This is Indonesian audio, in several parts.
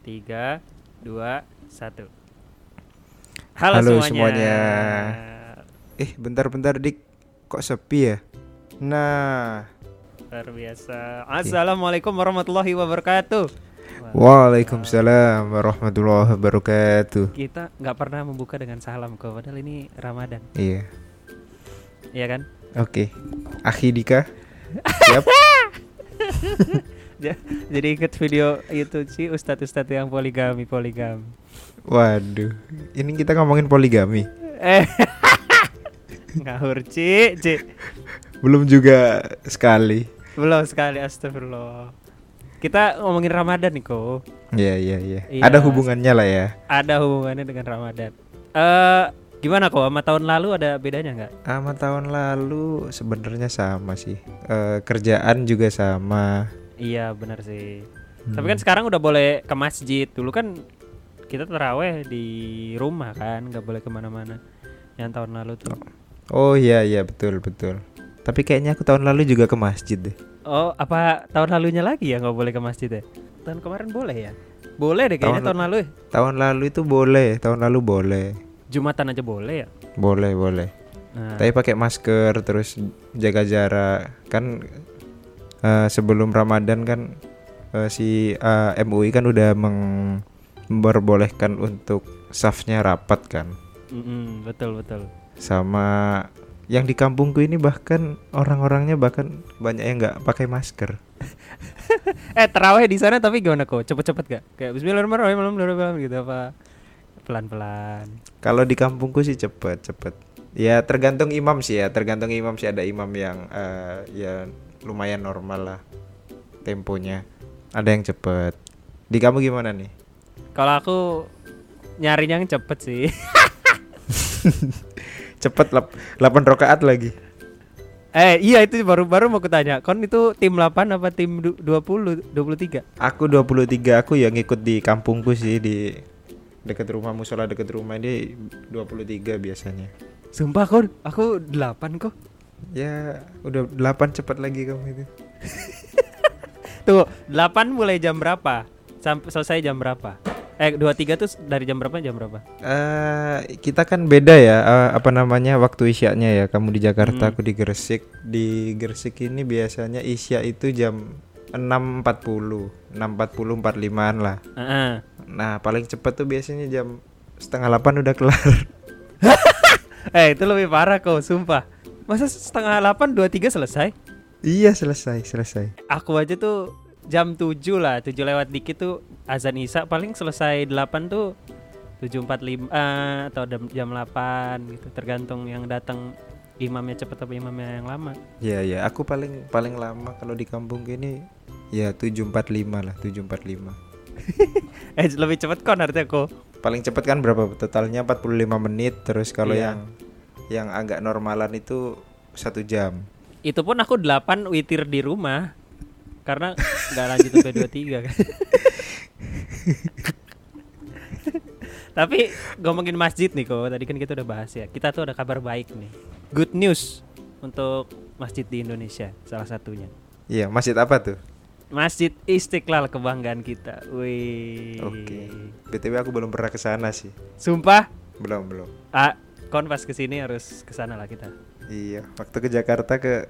Tiga, dua, satu. Halo semuanya. Eh bentar-bentar dik Kok sepi ya? Nah Luar biasa. Assalamualaikum warahmatullahi wabarakatuh. Waalaikumsalam warahmatullahi wabarakatuh Kita nggak pernah membuka dengan salam kok, padahal ini Ramadan, Iya iya kan? Oke Akhi Dika Siap Jadi inget video itu sih ustadz-ustadz yang poligami poligami. Waduh Ini kita ngomongin poligami Eh, ngawur Ci, Ci. Belum juga sekali Belum sekali astagfirullah. Kita ngomongin Ramadan nih kok. Iya iya iya Iya. Ada hubungannya lah ya Ada hubungannya dengan Ramadan. Eh, gimana kok? Sama tahun lalu ada bedanya nggak? Sama tahun lalu sebenarnya sama sih Eh, Kerjaan juga sama Iya benar sih. Hmm. Tapi kan sekarang udah boleh ke masjid. Dulu kan kita teraweh di rumah kan, nggak boleh ke mana-mana. Yang tahun lalu tuh. Oh iya iya betul betul Tapi kayaknya aku tahun lalu juga ke masjid deh Oh, apa tahun lalunya lagi ya nggak boleh ke masjid ya? Tahun kemarin boleh ya? Boleh deh kayaknya Tahun- tahun lalu. ya. Tahun lalu itu boleh Tahun lalu boleh Jumatan aja boleh ya. Boleh boleh Nah, Tapi pakai masker terus jaga jarak kan eh, sebelum Ramadan kan eh, si eh, MUI kan udah memperbolehkan untuk safnya rapat kan mm-mm, betul betul. sama yang di kampungku ini bahkan orang-orangnya bahkan banyak yang nggak pakai masker. Eh teraweh di sana tapi gimana kok? Cepet-cepet gak? Kayak Bismillahirrahmanirrahim gitu apa? Pelan-pelan. Kalau di kampungku sih cepet cepet. Ya tergantung imam sih ya, tergantung imam sih ada imam yang eh, ya lumayan normal lah temponya. Ada yang cepet. Di kamu gimana nih? Kalau aku nyarinya yang cepet sih. Cepet lap, 8 rokaat lagi. eh iya itu baru baru mau kutanya. Kon itu tim 8 apa tim du- 20 23? Aku 23 aku yang ngikut di kampungku sih di dekat rumah musola dekat rumah ini 23 biasanya. Sumpah kon, aku 8 kok. Ya udah 8 cepet lagi kamu itu. Tuh, 8 mulai jam berapa? Sampai selesai jam berapa? Eh 23 tuh dari jam berapa jam berapa? eh kita kan beda ya eh, apa namanya waktu isyaknya ya. Kamu di Jakarta, Hmm. aku di Gresik. Di Gresik ini biasanya isya itu jam 6.40, 6.40 45-an lah. Heeh. Nah, paling cepet tuh biasanya jam setengah 8 udah kelar. Eh itu lebih parah kok, sumpah. Masa setengah 8 23 selesai? iya, selesai, selesai. Aku aja tuh jam 7 lah, 7 lewat dikit tuh azan Isya paling selesai 8 tuh 7.45 eh, atau jam, jam 8 gitu, tergantung yang datang imamnya cepet atau imamnya yang lama. Iya, ya, aku paling paling lama kalau di kampung gini ya 7.45 lah, 7.45. Eh lebih cepet kon artinya kok. Paling cepet kan berapa? Totalnya 45 menit terus kalau Iya. yang yang agak normalan itu satu jam. Itu pun aku 8 witir di rumah karena nggak lanjut sampai 23 kan. Tapi ngomongin masjid nih kok, tadi kan kita udah bahas ya. Kita tuh ada kabar baik nih. Good news untuk masjid di Indonesia salah satunya. Iya, masjid apa tuh? Masjid Istiqlal kebanggaan kita. Wih. Oke. BTW aku belum pernah ke sana sih. Sumpah, Belum, belum. ah, kon pas ke sini harus ke sana lah kita. Iya, waktu ke Jakarta ke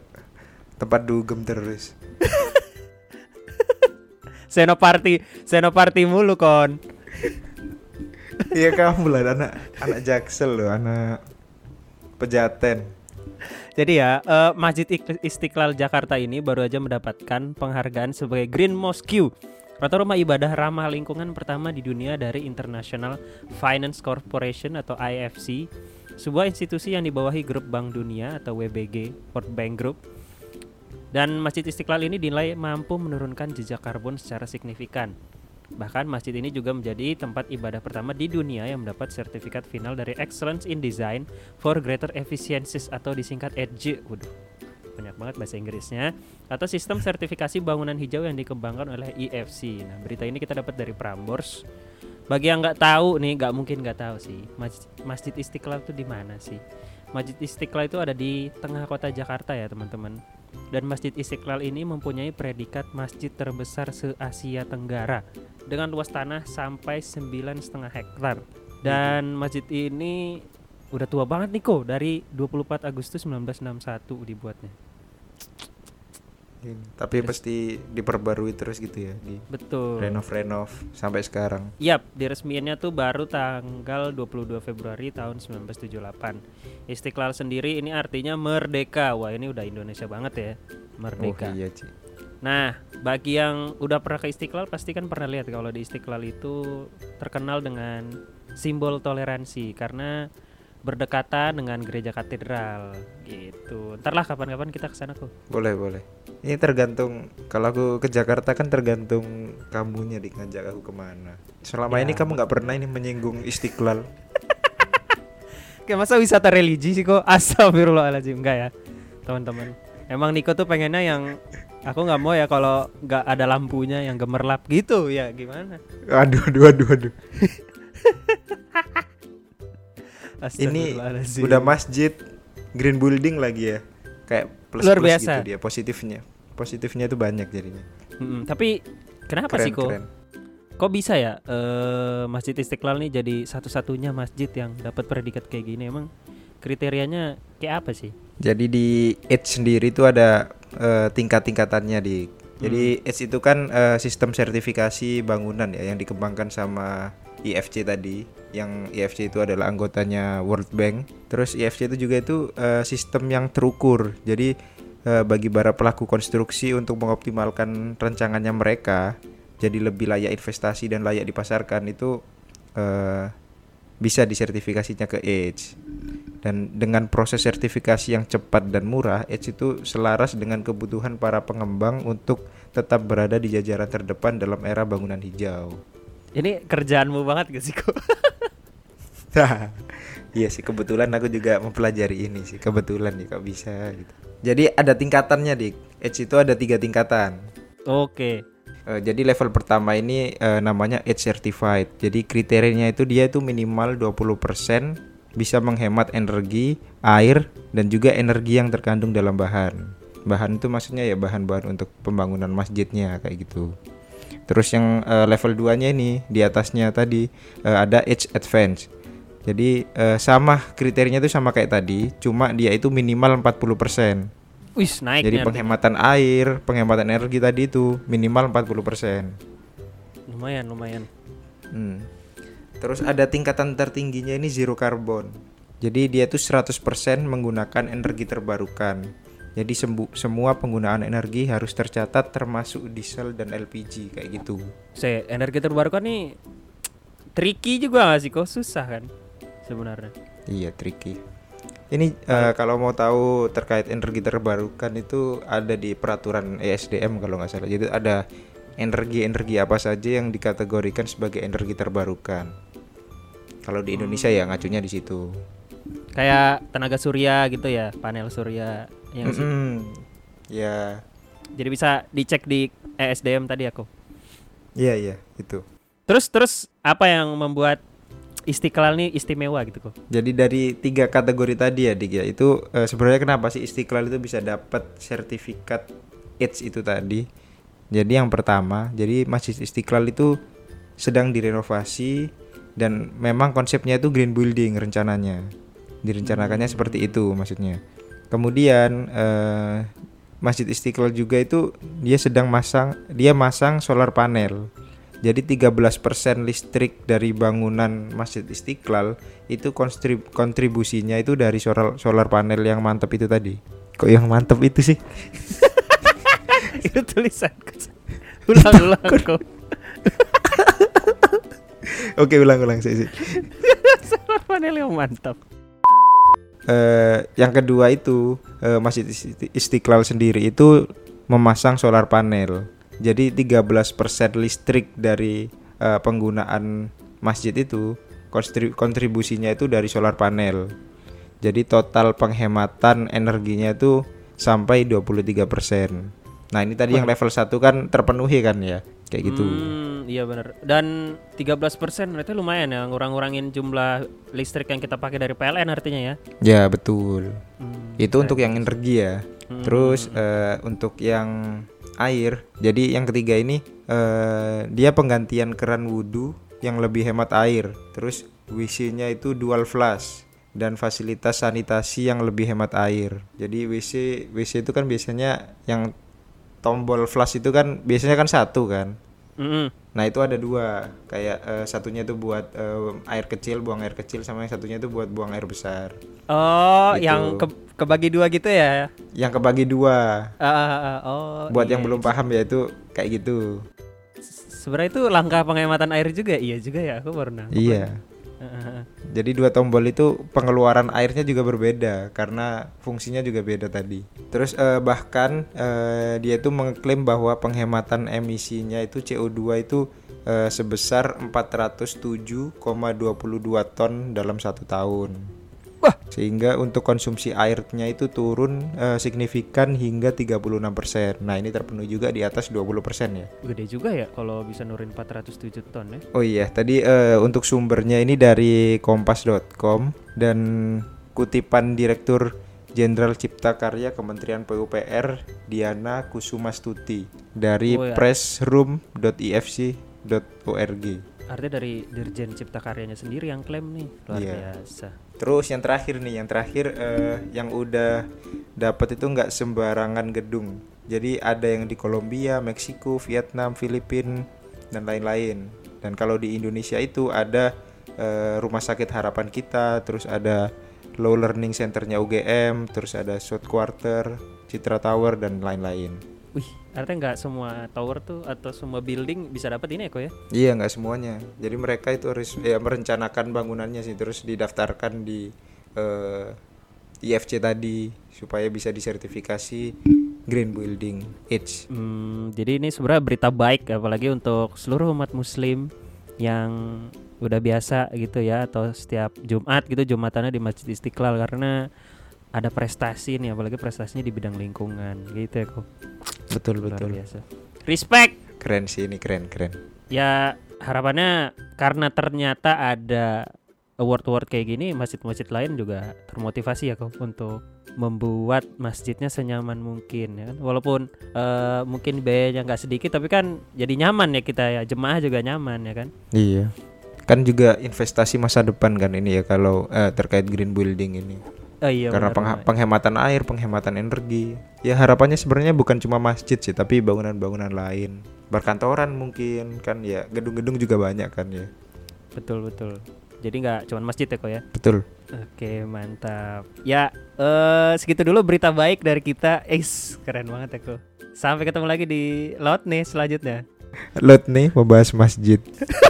tempat dugem terus. Senoparty, Senoparty mulu kon. Iya kamu lah anak anak Jaksel loh, anak Pejaten. Jadi ya, eh, Masjid Istiqlal Jakarta ini baru aja mendapatkan penghargaan sebagai Green Mosque atau rumah ibadah ramah lingkungan pertama di dunia dari International Finance Corporation atau IFC, sebuah institusi yang dibawahi grup Bank Dunia atau WBG, World Bank Group. Dan Masjid Istiqlal ini dinilai mampu menurunkan jejak karbon secara signifikan. Bahkan masjid ini juga menjadi tempat ibadah pertama di dunia yang mendapat sertifikat final dari Excellence in Design for Greater Efficiencies atau disingkat EDGE. Waduh, banyak banget bahasa Inggrisnya. Atau sistem sertifikasi bangunan hijau yang dikembangkan oleh IFC. Nah, berita ini kita dapat dari Prambors. Bagi yang nggak tahu nih, nggak mungkin nggak tahu sih. Masjid, Istiqlal itu di mana sih? Masjid Istiqlal itu ada di tengah kota Jakarta ya teman-teman. Dan Masjid Istiqlal ini mempunyai predikat masjid terbesar se-Asia Tenggara dengan luas tanah sampai 9,5 hektar. Dan masjid ini udah tua banget nih kok dari 24 Agustus 1961 dibuatnya. Tapi pasti diperbarui terus gitu ya di Betul. renov-renov sampai sekarang. Yap, diresmiinnya tuh baru tanggal 22 Februari tahun 1978. Istiqlal sendiri ini artinya merdeka. Wah, ini udah Indonesia banget ya. Merdeka. Oh iya, Ci. Nah, bagi yang udah pernah ke Istiqlal pasti kan pernah lihat kalau di Istiqlal itu terkenal dengan simbol toleransi karena berdekatan dengan gereja katedral gitu. Ntar lah kapan-kapan kita ke sana kok. Boleh, boleh. Ini tergantung kalau aku ke Jakarta kan tergantung kamunya di ngajak aku ke mana. Selama Ya. ini kamu nggak pernah ini menyinggung Istiqlal. Kayak masa wisata religi sih kok? Astagfirullahaladzim enggak ya, teman-teman. Emang Niko tuh pengennya yang aku nggak mau ya kalau nggak ada lampunya yang gemerlap gitu ya gimana? Aduh, aduh, aduh, aduh. Ini udah masjid green building lagi ya. Kayak plus Luar plus biasa. gitu dia positifnya. Positifnya itu banyak jadinya. Mm-mm, tapi kenapa Keren, sih kok? keren. Kok bisa ya eh, Masjid Istiqlal nih jadi satu-satunya masjid yang dapat predikat kayak gini? Emang kriterianya kayak apa sih? Jadi di Edge sendiri itu ada eh, tingkat-tingkatannya di. Jadi Edge itu kan eh, sistem sertifikasi bangunan ya yang dikembangkan sama IFC tadi. Yang IFC itu adalah anggotanya World Bank. Terus IFC itu juga itu eh, sistem yang terukur. Jadi eh, bagi para pelaku konstruksi untuk mengoptimalkan rancangannya mereka jadi lebih layak investasi dan layak dipasarkan itu eh, bisa disertifikasinya ke Edge dan dengan proses sertifikasi yang cepat dan murah Edge itu selaras dengan kebutuhan para pengembang untuk tetap berada di jajaran terdepan dalam era bangunan hijau. Ini kerjaanmu banget gak sih kok? Iya sih kebetulan aku juga mempelajari ini sih kebetulan nih kok bisa gitu. Jadi ada tingkatannya dik. Edge itu ada tiga tingkatan. Oke. Eh, jadi level pertama ini eh, namanya Edge Certified. Jadi kriterianya itu dia itu minimal 20% bisa menghemat energi, air, dan juga energi yang terkandung dalam bahan. Bahan itu maksudnya ya bahan-bahan untuk pembangunan masjidnya kayak gitu. Terus yang eh, level 2-nya ini di atasnya tadi eh, ada Edge Advanced. Jadi eh, sama kriterianya itu sama kayak tadi, cuma dia itu minimal 40%. Wis naik Jadi penghematan air, penghematan energi tadi itu minimal 40%. lumayan lumayan. Hmm. Terus ada tingkatan tertingginya ini zero carbon. Jadi dia itu 100% menggunakan energi terbarukan. Jadi sembu- semua penggunaan energi harus tercatat termasuk diesel dan LPG kayak gitu. Saya energi terbarukan nih tricky juga gak sih kok susah kan sebenarnya. Iya, tricky. Ini eh, kalau mau tahu terkait energi terbarukan itu ada di peraturan ESDM kalau nggak salah. Jadi ada energi-energi apa saja yang dikategorikan sebagai energi terbarukan. Kalau di Indonesia ya ngacunya di situ. Kayak tenaga surya gitu ya, panel surya yang sih. Mm-mm. Ya, Jadi bisa dicek di ESDM tadi aku. iya iya itu. Terus terus apa yang membuat Istiqlal nih istimewa gitu kok? Jadi dari tiga kategori tadi ya Dik ya itu eh, sebenarnya kenapa sih Istiqlal itu bisa dapat sertifikat EDGE itu tadi? Jadi yang pertama, jadi Masjid Istiqlal itu sedang direnovasi dan memang konsepnya itu green building rencananya. Direncanakannya seperti itu maksudnya. Kemudian eh, Masjid Istiqlal juga itu dia sedang masang dia masang solar panel. Jadi 13% listrik dari bangunan Masjid Istiqlal itu konstrib- kontribusinya itu dari solar solar panel yang mantap itu tadi. Kok yang mantap itu sih? itu tulisan ulang-ulang kok. Oke, ulang-ulang sih. sih. Solar panel yang mantap. Eh, yang kedua itu eh, Masjid Isti- Istiqlal sendiri itu memasang solar panel. Jadi 13% listrik dari eh, penggunaan masjid itu kontribusinya itu dari solar panel. Jadi total penghematan energinya itu sampai 23%. Nah, ini tadi yang level 1 kan terpenuhi kan ya. Kayak gitu. Hmm, iya benar. Dan 13% berarti lumayan ya ngurang-ngurangin jumlah listrik yang kita pakai dari PLN artinya ya. Ya, betul. Hmm, Itu untuk yang energi ya. Hmm. Terus eh, untuk yang air, jadi yang ketiga ini eh, dia penggantian keran wudhu yang lebih hemat air. Terus WC-nya itu dual flush dan fasilitas sanitasi yang lebih hemat air. Jadi WC WC itu kan biasanya yang tombol flush itu kan biasanya kan satu kan. Mm-mm. Nah itu ada dua, kayak eh, satunya itu buat eh, air kecil, buang air kecil, sama yang satunya itu buat buang air besar. Oh, Gitu. yang ke kebagi dua gitu ya? Yang kebagi dua. Ah, ah, oh. buat iya. yang belum paham ya itu kayak gitu. Sebenarnya itu langkah penghematan air juga, iya juga ya. Aku nangkep. Iya. Jadi dua tombol itu pengeluaran airnya juga berbeda karena fungsinya juga beda tadi. Terus eh, bahkan eh, dia itu mengklaim bahwa penghematan emisinya itu CO2 itu eh, sebesar 407,22 ton dalam satu tahun. Wah. Sehingga untuk konsumsi airnya itu turun eh, signifikan hingga 36%. Nah, ini terpenuhi juga di atas 20% ya. Gede juga ya kalau bisa nurin 407 ton ya. Oh iya, tadi eh, untuk sumbernya ini dari kompas.com dan kutipan Direktur Jenderal Cipta Karya Kementerian PUPR Diana Kusumastuti dari Oh ya. pressroom.ifc.org. Artinya dari Dirjen Cipta Karyanya sendiri yang klaim nih. Luar Iya. biasa. Terus yang terakhir nih, yang terakhir eh, yang udah dapat itu nggak sembarangan gedung. Jadi ada yang di Kolombia, Meksiko, Vietnam, Filipina dan lain-lain. Dan kalau di Indonesia itu ada eh, Rumah Sakit Harapan Kita, terus ada Low Learning Centernya UGM, terus ada South Quarter, Citra Tower dan lain-lain. Wih, artinya nggak semua tower tuh atau semua building bisa dapat ini ya kok ya? Iya nggak semuanya. Jadi mereka itu harus ya merencanakan bangunannya sih terus didaftarkan di eh, IFC tadi supaya bisa disertifikasi Green Building H. Hmm, jadi ini sebenarnya berita baik apalagi untuk seluruh umat muslim yang udah biasa gitu ya atau setiap Jumat gitu Jumatannya di Masjid Istiqlal karena ada prestasi nih apalagi prestasinya di bidang lingkungan gitu ya kok. Betul Luar betul. biasa. Respect. Keren sih ini keren keren. Ya harapannya karena ternyata ada award-award kayak gini masjid-masjid lain juga termotivasi ya kok untuk membuat masjidnya senyaman mungkin ya kan walaupun eh, mungkin biayanya nggak sedikit tapi kan jadi nyaman ya kita ya jemaah juga nyaman ya kan Iya. Kan juga investasi masa depan kan ini ya kalau eh, terkait green building ini. Oh, iya Karena benar, benar. penghematan air, penghematan energi. Ya harapannya sebenarnya bukan cuma masjid sih, tapi bangunan-bangunan lain. Perkantoran mungkin kan ya, gedung-gedung juga banyak kan ya. betul betul jadi nggak cuma masjid ya kok ya Betul. oke mantap ya eh segitu dulu berita baik dari kita Is keren banget ya kok sampai ketemu lagi di laut nih selanjutnya Lot nih membahas masjid.